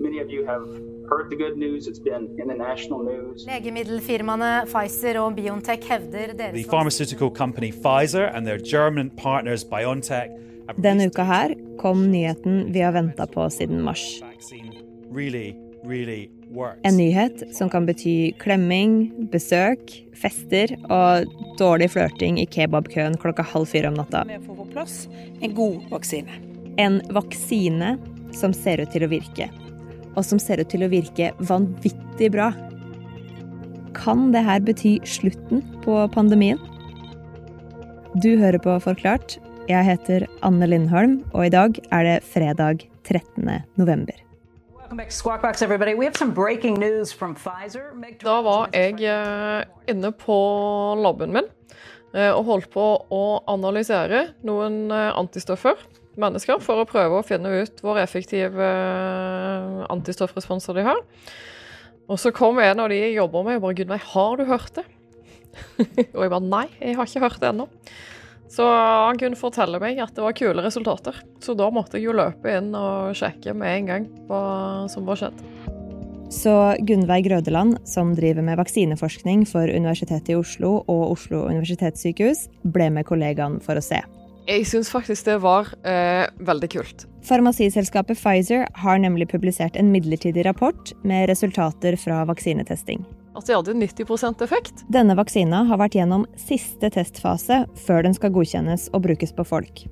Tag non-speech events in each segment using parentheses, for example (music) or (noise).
Many of you have heard the good news. It's been in the national news. Legemiddelfirmaene Pfizer og Biontech hevder deres The pharmaceutical company Pfizer and their German partners BioNTech Denne uka her kom nyheten vi har venta på siden mars. really, really. En nyhet som kan bety klemming, besøk, fester og dårlig flørting i kebabkøen klokka halv fire om natta. med å få på plass en god vaksine. En vaksine som ser ut til å virke. Og som ser ut til å virke vanvittig bra. Kan det her bety slutten på pandemien? Du hører på Forklart. Jeg heter Anne Lindholm, og i dag er det fredag 13. november. Da var jeg eh, inne på laben min eh, og holdt på å analysere noen eh, antistoffer, mennesker, for å prøve å finne ut hvor effektive eh, antistoffresponser de har. Og så kom en av de jeg jobber med og bare 'Gud, har du hørt det?' (laughs) og jeg bare 'Nei, jeg har ikke hørt det ennå'. Så han kunne fortelle meg at det var kule resultater. Så da måtte jeg jo løpe inn og sjekke med en gang hva som var skjedd. Så Gunnveig Grødeland, som driver med vaksineforskning for Universitetet i Oslo og Oslo universitetssykehus, ble med kollegaen for å se. Jeg syns faktisk det var eh, veldig kult. Farmasiselskapet Pfizer har nemlig publisert en midlertidig rapport med resultater fra vaksinetesting. At de hadde 90% effekt. Denne vaksina har vært gjennom siste testfase før den skal godkjennes og brukes på folk.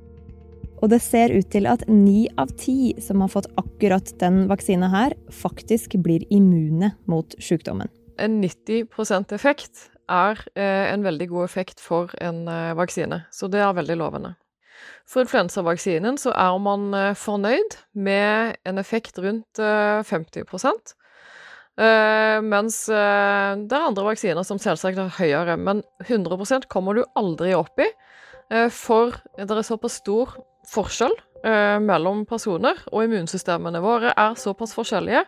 Og det ser ut til at ni av ti som har fått akkurat den vaksina her, faktisk blir immune mot sykdommen. En 90% effekt er eh, en veldig god effekt for en eh, vaksine, så det er veldig lovende. For influensavaksinen så er man eh, fornøyd med en effekt rundt eh, 50 eh, mens eh, det er andre vaksiner som selvsagt er høyere. Men 100% kommer du aldri opp i, for det er såpass stor forskjell mellom personer, og immunsystemene våre er såpass forskjellige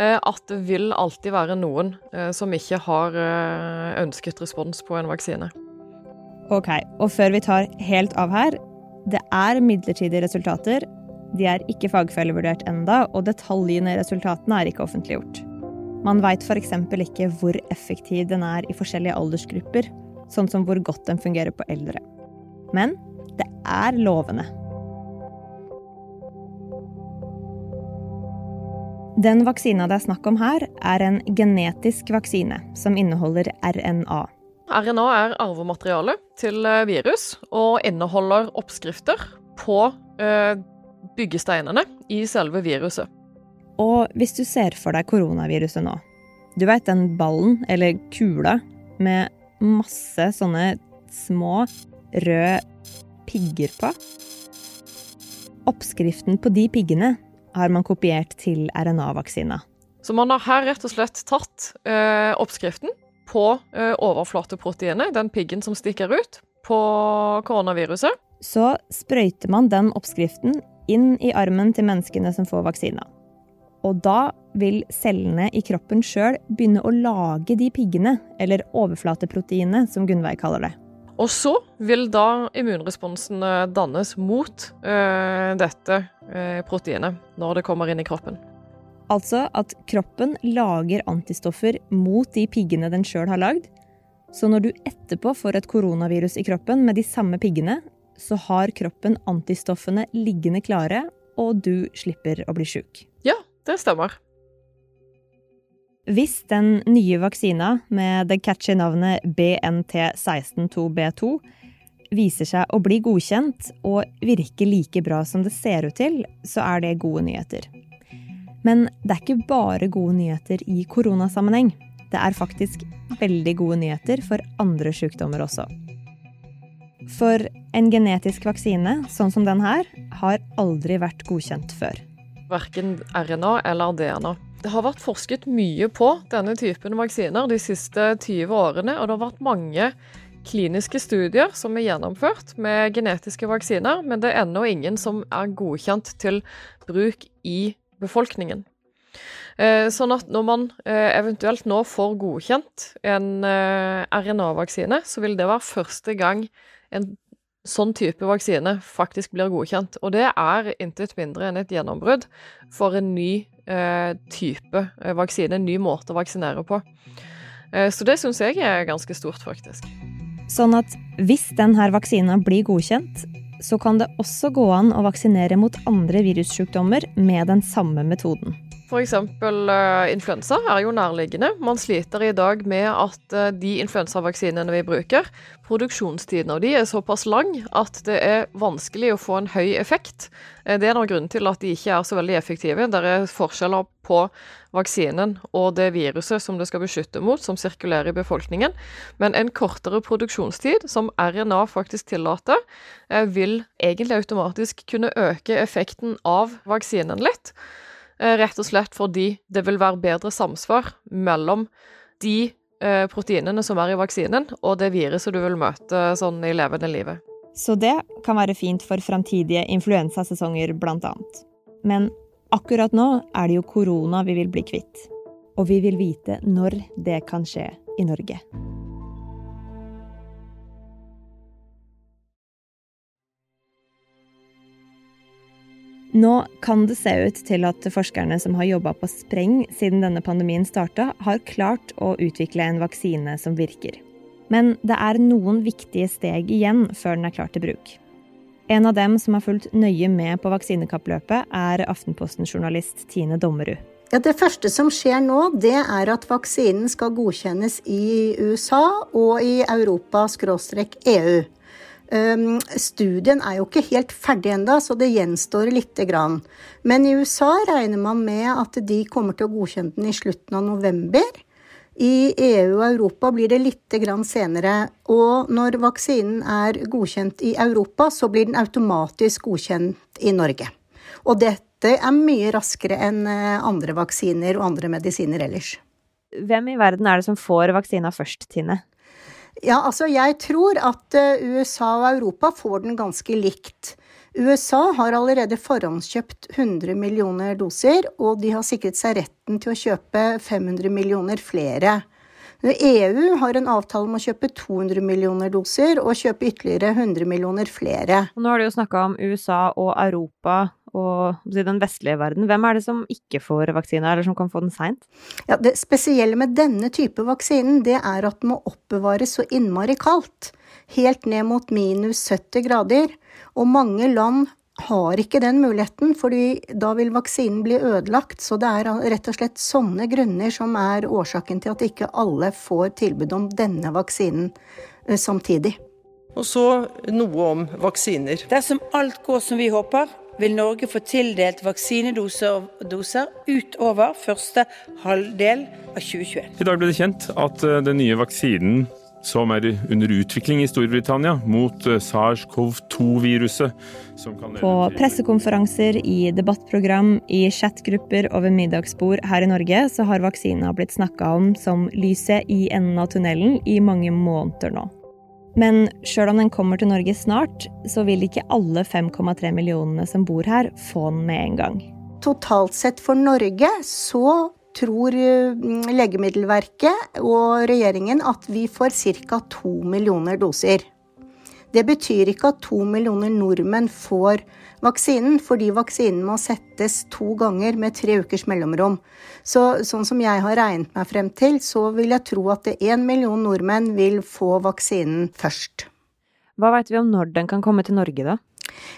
at det vil alltid være noen som ikke har ønsket respons på en vaksine. Ok, og før vi tar helt av her, det er midlertidige resultater. De er ikke fagfellevurdert enda, og detaljene i resultatene er ikke offentliggjort. Man veit f.eks. ikke hvor effektiv den er i forskjellige aldersgrupper, sånn som hvor godt den fungerer på eldre. Men det er lovende. Den vaksina det er snakk om her, er en genetisk vaksine som inneholder RNA. RNA er arvemateriale til eh, virus og inneholder oppskrifter på eh, byggesteinene i selve viruset. Og hvis du ser for deg koronaviruset nå Du vet den ballen, eller kula, med masse sånne små, røde pigger på? Oppskriften på de piggene har man kopiert til RNA-vaksina. Så man har her rett og slett tatt eh, oppskriften på eh, overflateproteinet, den piggen som stikker ut, på koronaviruset. Så sprøyter man den oppskriften inn i armen til menneskene som får vaksina. Og da vil cellene i kroppen sjøl begynne å lage de piggene, eller overflateproteinet, som Gunnveig kaller det. Og så vil da immunresponsen eh, dannes mot eh, dette eh, proteinet når det kommer inn i kroppen. Altså at kroppen lager antistoffer mot de piggene den sjøl har lagd. Så når du etterpå får et koronavirus i kroppen med de samme piggene, så har kroppen antistoffene liggende klare, og du slipper å bli sjuk. Ja, det stemmer. Hvis den nye vaksina med det catchy navnet BNT162B2 viser seg å bli godkjent og virke like bra som det ser ut til, så er det gode nyheter. Men det er ikke bare gode nyheter i koronasammenheng. Det er faktisk veldig gode nyheter for andre sykdommer også. For en genetisk vaksine, sånn som den her, har aldri vært godkjent før. Verken RNA eller DNA. Det har vært forsket mye på denne typen vaksiner de siste 20 årene, og det har vært mange kliniske studier som er gjennomført med genetiske vaksiner, men det er ennå ingen som er godkjent til bruk i befolkningen. Eh, Sånn at når man eh, eventuelt nå får godkjent en eh, RNA-vaksine, så vil det være første gang en sånn type vaksine faktisk blir godkjent. Og det er intet mindre enn et gjennombrudd for en ny type vaksine, en ny måte å vaksinere på. Så det syns jeg er ganske stort, faktisk. Sånn at hvis denne vaksina blir godkjent, så kan det også gå an å vaksinere mot andre virussykdommer med den samme metoden. F.eks. Uh, influensa er jo nærliggende. Man sliter i dag med at uh, de influensavaksinene vi bruker, produksjonstiden av de er såpass lang at det er vanskelig å få en høy effekt. Uh, det er noen grunn til at de ikke er så veldig effektive. Det er forskjeller på vaksinen og det viruset som det skal beskytte mot, som sirkulerer i befolkningen. Men en kortere produksjonstid, som RNA faktisk tillater, vil egentlig automatisk kunne øke effekten av vaksinen litt. Eh, rett og slett fordi det vil være bedre samsvar mellom de eh, proteinene som er i vaksinen, og det viruset du vil møte sånn i levende livet. Så det kan være fint for framtidige influensasesonger, blant annet. Men akkurat nå er det jo korona vi vil bli kvitt. Og vi vil vite når det kan skje i Norge. Nå kan det se ut til at forskerne som har jobba på spreng siden denne pandemien starta, har klart å utvikle en vaksine som virker. Men det er noen viktige steg igjen før den er klar til bruk. En av dem som har fulgt nøye med på vaksinekappløpet, er Aftenposten-journalist Tine Dommerud. Ja, det første som skjer nå, det er at vaksinen skal godkjennes i USA og i Europa-EU. Um, studien er jo ikke helt ferdig ennå, så det gjenstår lite grann. Men i USA regner man med at de kommer til å godkjenne den i slutten av november. I EU og Europa blir det litt grann senere. Og når vaksinen er godkjent i Europa, så blir den automatisk godkjent i Norge. Og dette er mye raskere enn eh, andre vaksiner og andre medisiner ellers. Hvem i verden er det som får vaksina først, Tine? Ja, altså jeg tror at eh, USA og Europa får den ganske likt. USA har allerede forhåndskjøpt 100 millioner doser, og de har sikret seg retten til å kjøpe 500 millioner flere. EU har en avtale om å kjøpe 200 millioner doser og kjøpe ytterligere 100 millioner flere. Nå har du jo snakka om USA og Europa og den vestlige verden. Hvem er det som ikke får vaksine, eller som kan få den seint? Ja, det spesielle med denne type vaksinen, det er at den må oppbevares så innmari kaldt. Helt ned mot minus 70 grader. Og mange land har ikke den muligheten, fordi da vil vaksinen bli ødelagt. Så det er rett og slett sånne grunner som er årsaken til at ikke alle får tilbud om denne vaksinen eh, samtidig. Og så noe om vaksiner. Dersom alt går som vi håper, vil Norge få tildelt vaksinedoser utover første halvdel av 2021. I dag ble det kjent at eh, den nye vaksinen som er under utvikling i Storbritannia mot eh, SARS-CoV-2-viruset. På pressekonferanser, i debattprogram, i chatgrupper over middagsbord her i Norge, så har vaksina blitt snakka om som lyset i enden av tunnelen i mange måneder nå. Men sjøl om den kommer til Norge snart, så vil ikke alle 5,3 millionene som bor her, få den med en gang. Totalt sett for Norge så tror mm, Legemiddelverket og regjeringen at vi får ca. 2 millioner doser. Det betyr ikke at 2 millioner nordmenn får vaksinen, fordi vaksinen må settes to ganger med tre ukers mellomrom. Så sånn som jeg har regnet meg frem til, så vil jeg tro at én million nordmenn vil få vaksinen først. Hva veit vi om når den kan komme til Norge, da?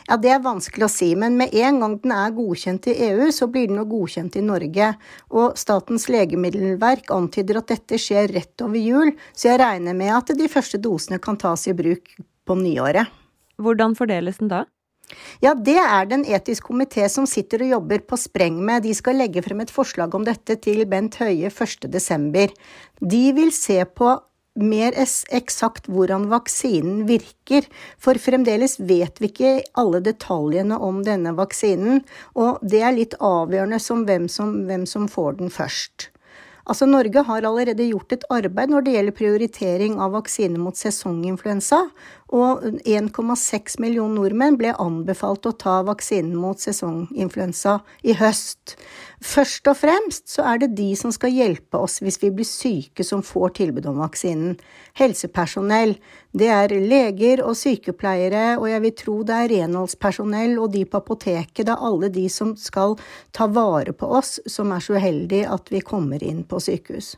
Ja, Det er vanskelig å si, men med en gang den er godkjent i EU, så blir den jo godkjent i Norge. Og Statens legemiddelverk antyder at dette skjer rett over jul, så jeg regner med at de første dosene kan tas i bruk på nyåret. Hvordan fordeles den da? Ja, Det er det en etisk komité som sitter og jobber på spreng med. De skal legge frem et forslag om dette til Bent Høie 1.12. De vil se på mer eksakt hvordan vaksinen virker, for fremdeles vet vi ikke alle detaljene om denne vaksinen, og det er litt avgjørende som hvem som, hvem som får den først. Altså Norge har allerede gjort et arbeid når det gjelder prioritering av vaksine mot sesonginfluensa, og 1,6 millioner nordmenn ble anbefalt å ta vaksinen mot sesonginfluensa i høst. Først og fremst så er det de som skal hjelpe oss hvis vi blir syke som får tilbud om vaksinen. Helsepersonell, Det er leger og sykepleiere, og jeg vil tro det er renholdspersonell og de på apoteket. Det er alle de som skal ta vare på oss, som er så uheldige at vi kommer inn på sykehus.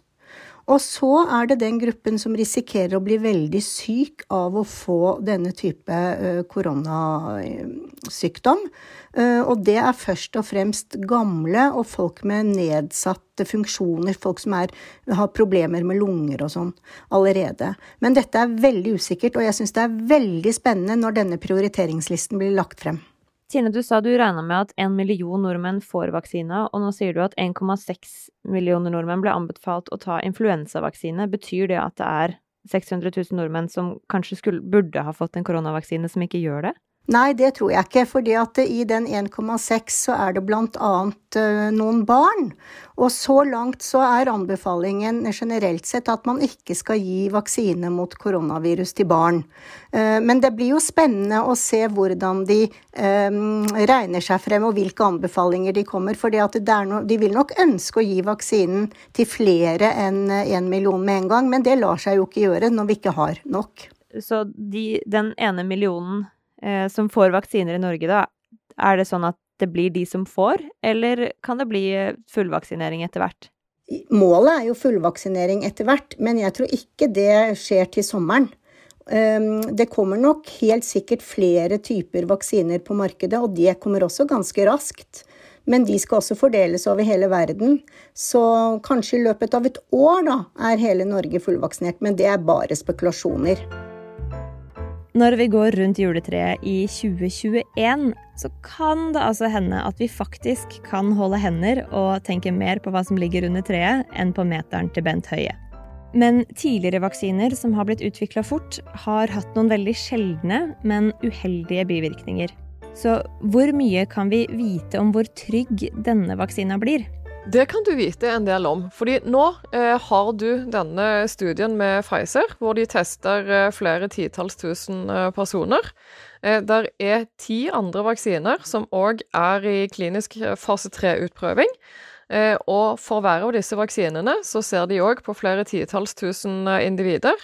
Og så er det den gruppen som risikerer å bli veldig syk av å få denne type koronasykdom. Og det er først og fremst gamle og folk med nedsatte funksjoner, folk som er, har problemer med lunger og sånn allerede. Men dette er veldig usikkert, og jeg syns det er veldig spennende når denne prioriteringslisten blir lagt frem. Tine, du sa du regna med at en million nordmenn får vaksina, og nå sier du at 1,6 millioner nordmenn ble anbefalt å ta influensavaksine. Betyr det at det er 600 000 nordmenn som kanskje skulle, burde ha fått en koronavaksine, som ikke gjør det? Nei, det tror jeg ikke, fordi at i den 1,6 så er det blant annet noen barn. Og så langt så er anbefalingen generelt sett at man ikke skal gi vaksine mot koronavirus til barn. Men det blir jo spennende å se hvordan de regner seg frem og hvilke anbefalinger de kommer. For no, de vil nok ønske å gi vaksinen til flere enn én en million med en gang, men det lar seg jo ikke gjøre når vi ikke har nok. Så de, den ene millionen som får vaksiner i Norge, da, er det sånn at det blir de som får, eller kan det bli fullvaksinering etter hvert? Målet er jo fullvaksinering etter hvert, men jeg tror ikke det skjer til sommeren. Det kommer nok helt sikkert flere typer vaksiner på markedet, og det kommer også ganske raskt. Men de skal også fordeles over hele verden. Så kanskje i løpet av et år da, er hele Norge fullvaksinert. Men det er bare spekulasjoner. Når vi går rundt juletreet i 2021, så kan det altså hende at vi faktisk kan holde hender og tenke mer på hva som ligger under treet, enn på meteren til Bent Høie. Men tidligere vaksiner som har blitt utvikla fort, har hatt noen veldig sjeldne, men uheldige bivirkninger. Så hvor mye kan vi vite om hvor trygg denne vaksina blir? Det kan du vite en del om. fordi nå eh, har du denne studien med Pfizer, hvor de tester eh, flere titalls tusen eh, personer. Eh, der er ti andre vaksiner som òg er i klinisk eh, fase 3-utprøving. Eh, og for hver av disse vaksinene så ser de òg på flere titalls tusen individer.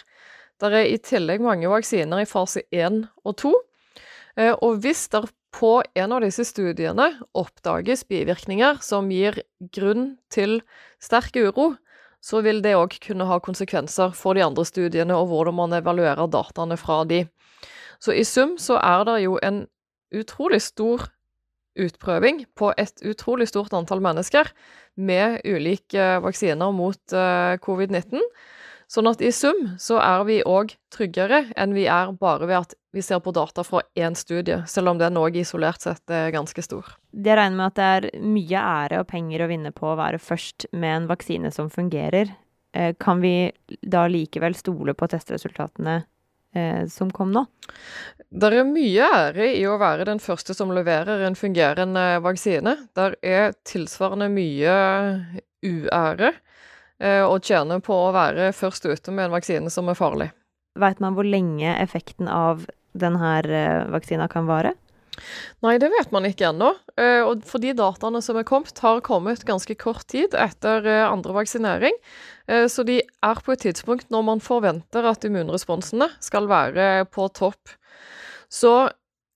Der er i tillegg mange vaksiner i fase 1 og 2. Og hvis det på en av disse studiene oppdages bivirkninger som gir grunn til sterk uro, så vil det òg kunne ha konsekvenser for de andre studiene og hvordan man evaluerer dataene fra de. Så i sum så er det jo en utrolig stor utprøving på et utrolig stort antall mennesker med ulike vaksiner mot uh, covid-19. Sånn at i sum så er vi òg tryggere enn vi er bare ved at vi ser på data fra én studie, selv om den òg isolert sett er ganske stor. Jeg regner med at det er mye ære og penger å vinne på å være først med en vaksine som fungerer. Kan vi da likevel stole på testresultatene som kom nå? Det er mye ære i å være den første som leverer en fungerende vaksine. Der er tilsvarende mye uære å tjene på å være først ute med en vaksine som er farlig. Vet man hvor lenge effekten av denne vaksina kan vare? Nei, det vet man ikke ennå. Og for de dataene som er kommet, har kommet ganske kort tid etter andre vaksinering. Så de er på et tidspunkt når man forventer at immunresponsene skal være på topp. Så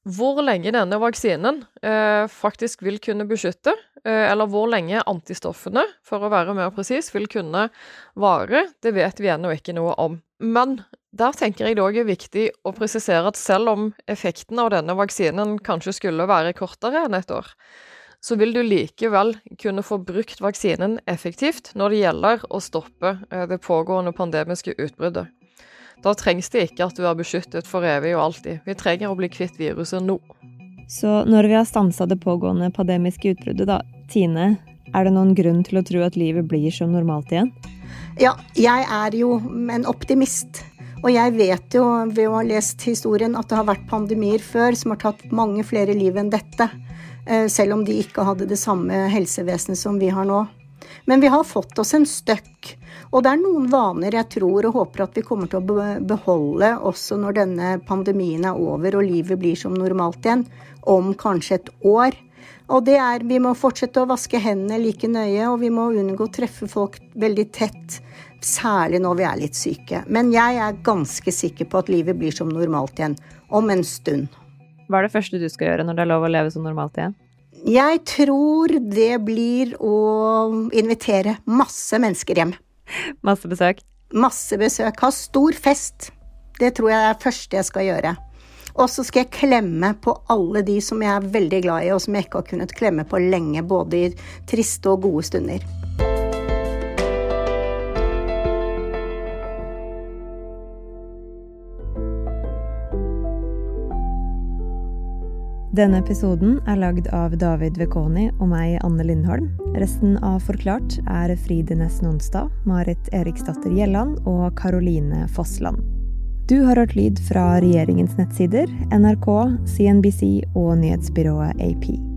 hvor lenge denne vaksinen eh, faktisk vil kunne beskytte, eh, eller hvor lenge antistoffene, for å være mer presis, vil kunne vare, det vet vi ennå ikke noe om. Men der tenker jeg det òg er viktig å presisere at selv om effekten av denne vaksinen kanskje skulle være kortere enn et år, så vil du likevel kunne få brukt vaksinen effektivt når det gjelder å stoppe eh, det pågående pandemiske utbruddet. Da trengs det ikke at du er beskyttet for evig og alltid. Vi trenger å bli kvitt viruset nå. Så når vi har stansa det pågående pandemiske utbruddet, da, Tine, er det noen grunn til å tro at livet blir som normalt igjen? Ja, jeg er jo en optimist. Og jeg vet jo ved å ha lest historien at det har vært pandemier før som har tatt mange flere liv enn dette. Selv om de ikke hadde det samme helsevesenet som vi har nå. Men vi har fått oss en støkk. Og det er noen vaner jeg tror og håper at vi kommer til å beholde også når denne pandemien er over og livet blir som normalt igjen, om kanskje et år. Og det er vi må fortsette å vaske hendene like nøye, og vi må unngå å treffe folk veldig tett. Særlig når vi er litt syke. Men jeg er ganske sikker på at livet blir som normalt igjen. Om en stund. Hva er det første du skal gjøre når det er lov å leve som normalt igjen? Jeg tror det blir å invitere masse mennesker hjem. Masse besøk? Masse besøk. Ha stor fest. Det tror jeg er det første jeg skal gjøre. Og så skal jeg klemme på alle de som jeg er veldig glad i, og som jeg ikke har kunnet klemme på lenge, både i triste og gode stunder. Denne episoden er lagd av David Vekoni og meg, Anne Lindholm. Resten av Forklart er Fride Næss Nonstad, Marit Eriksdatter Gjelland og Karoline Fossland. Du har hørt lyd fra regjeringens nettsider, NRK, CNBC og nyhetsbyrået AP.